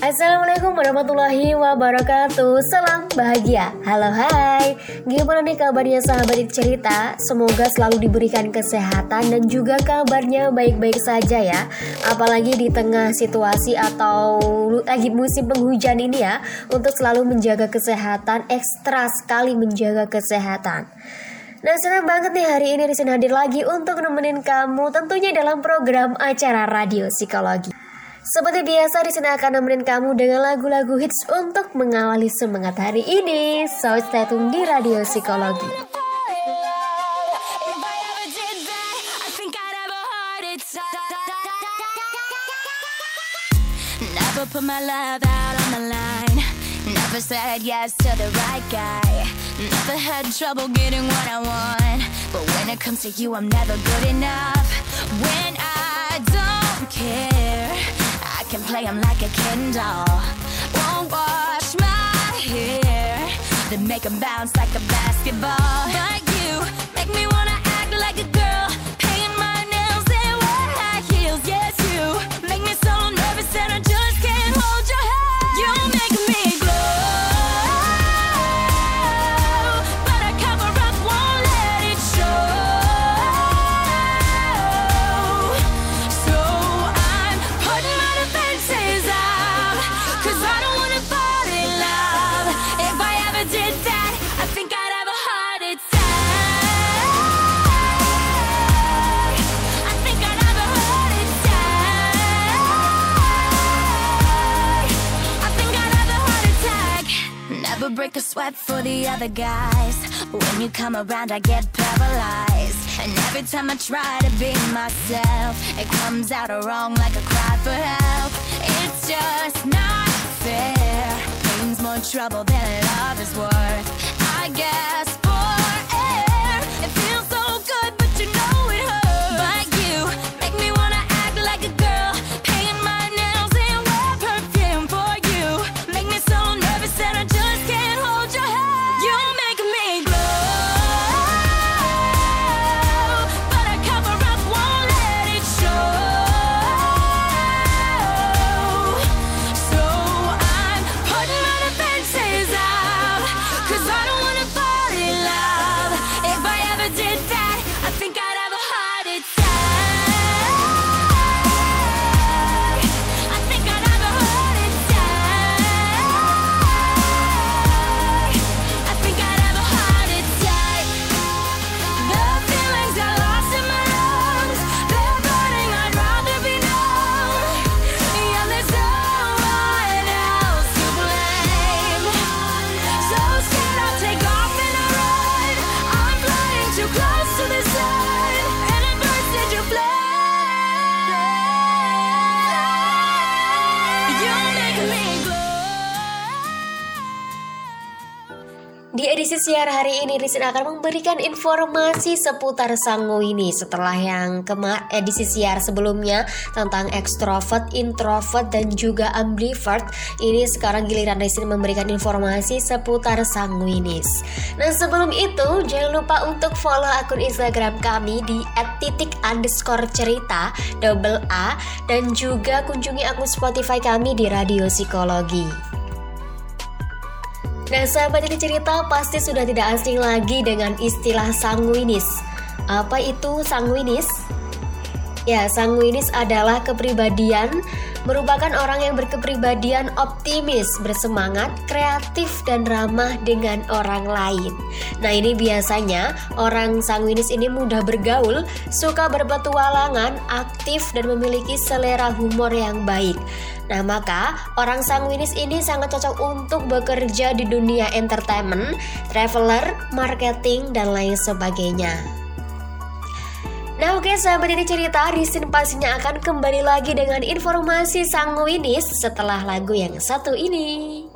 Assalamualaikum warahmatullahi wabarakatuh. Salam bahagia. Halo hai. Gimana nih kabarnya sahabat cerita? Semoga selalu diberikan kesehatan Dan juga kabarnya baik-baik saja ya. Apalagi di tengah situasi atau Lagi musim penghujan ini ya Untuk selalu menjaga kesehatan Ekstra sekali menjaga kesehatan. Nah senang banget nih hari ini Rizin hadir lagi untuk nemenin kamu tentunya dalam program acara radio psikologi. Seperti biasa di sini akan nemenin kamu dengan lagu-lagu hits untuk mengawali semangat hari ini. So stay tune di Radio Psikologi. Never put my love out on the line. Never said yes to the right guy. Never had trouble getting what I want. But when it comes to you, I'm never good enough. When I don't care can play them like a Ken doll. Won't wash my hair, then make them bounce like a basketball. Sweat for the other guys. When you come around, I get paralyzed. And every time I try to be myself, it comes out wrong like a cry for help. It's just not fair. Pain's more trouble than love is worth. I guess. Edisi siar hari ini Rizin akan memberikan informasi seputar Sanguini setelah yang kemar edisi siar sebelumnya tentang extrovert, introvert dan juga ambivert. Ini sekarang giliran Rizin memberikan informasi seputar Sanguinis. Nah sebelum itu jangan lupa untuk follow akun Instagram kami di @titik underscore cerita double A dan juga kunjungi akun Spotify kami di Radio Psikologi. Nah sahabat ini cerita pasti sudah tidak asing lagi dengan istilah sanguinis Apa itu sanguinis? Ya, sanguinis adalah kepribadian merupakan orang yang berkepribadian optimis, bersemangat, kreatif, dan ramah dengan orang lain. Nah, ini biasanya orang sanguinis ini mudah bergaul, suka berpetualangan, aktif, dan memiliki selera humor yang baik. Nah, maka orang sanguinis ini sangat cocok untuk bekerja di dunia entertainment, traveler, marketing, dan lain sebagainya. Nah oke sahabat ini cerita Rizin pastinya akan kembali lagi dengan informasi sanguinis setelah lagu yang satu ini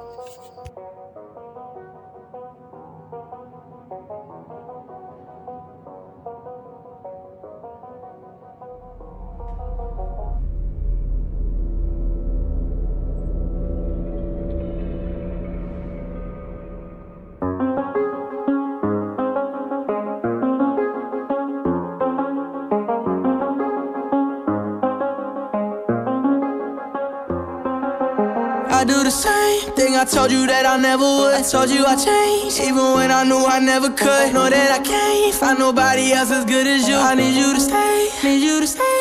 I do the same thing I told you that I never would. I told you I changed, even when I knew I never could. Know that I can't find nobody else as good as you. I need you to stay, need you to stay.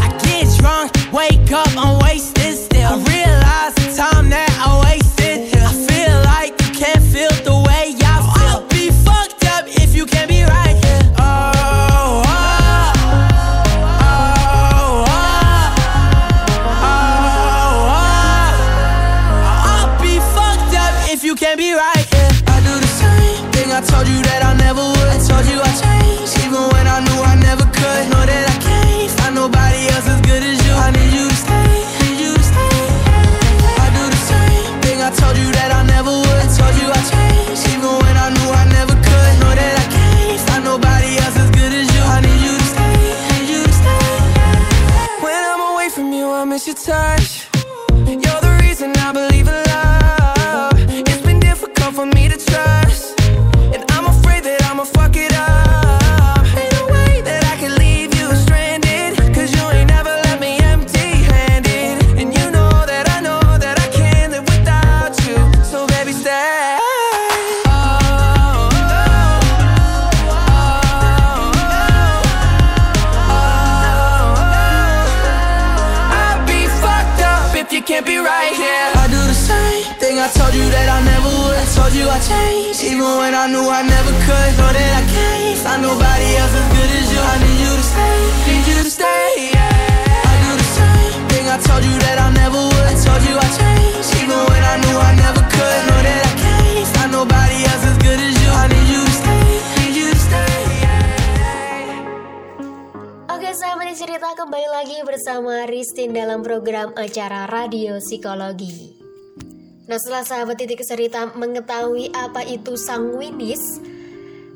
I get drunk, wake up, I'm wasted still. I realize the time that told you that I never would. I told you I changed, even when I knew I never could. Know that I can't find nobody else as good as you. I need you to stay, need you to stay. Yeah. I do the same thing I told you that I never would. I told you I changed, even when I knew I never could. Know that I can't find nobody else as good as you. I need you to stay, need you to stay. Yeah. Oke sahabat cerita kembali lagi bersama Ristin dalam program acara Radio Psikologi Nah setelah sahabat titik cerita mengetahui apa itu sanguinis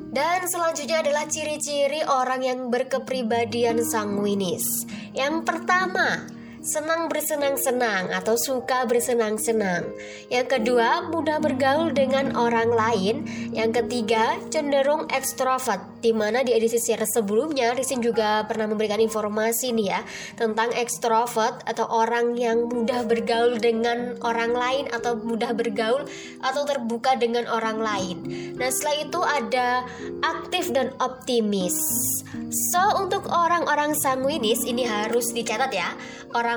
Dan selanjutnya adalah ciri-ciri orang yang berkepribadian sanguinis Yang pertama senang bersenang-senang atau suka bersenang-senang. Yang kedua, mudah bergaul dengan orang lain. Yang ketiga, cenderung ekstrovert. Di mana di edisi sebelumnya, Risin juga pernah memberikan informasi nih ya tentang ekstrovert atau orang yang mudah bergaul dengan orang lain atau mudah bergaul atau terbuka dengan orang lain. Nah, setelah itu ada aktif dan optimis. So, untuk orang-orang sanguinis ini harus dicatat ya.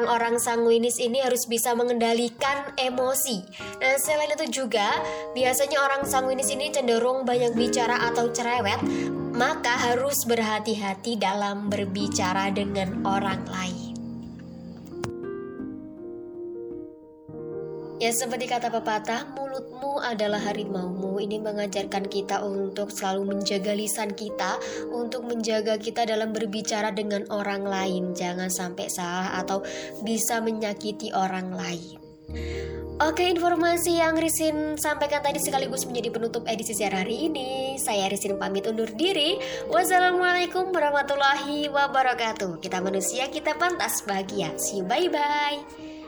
Orang-orang sanguinis ini harus bisa mengendalikan emosi. Nah, selain itu juga, biasanya orang sanguinis ini cenderung banyak bicara atau cerewet, maka harus berhati-hati dalam berbicara dengan orang lain. Ya seperti kata pepatah, mulutmu adalah harimaumu. Ini mengajarkan kita untuk selalu menjaga lisan kita, untuk menjaga kita dalam berbicara dengan orang lain. Jangan sampai salah atau bisa menyakiti orang lain. Oke, informasi yang Risin sampaikan tadi sekaligus menjadi penutup edisi siaran hari ini. Saya Risin pamit undur diri. Wassalamualaikum warahmatullahi wabarakatuh. Kita manusia, kita pantas bahagia. See you, bye-bye.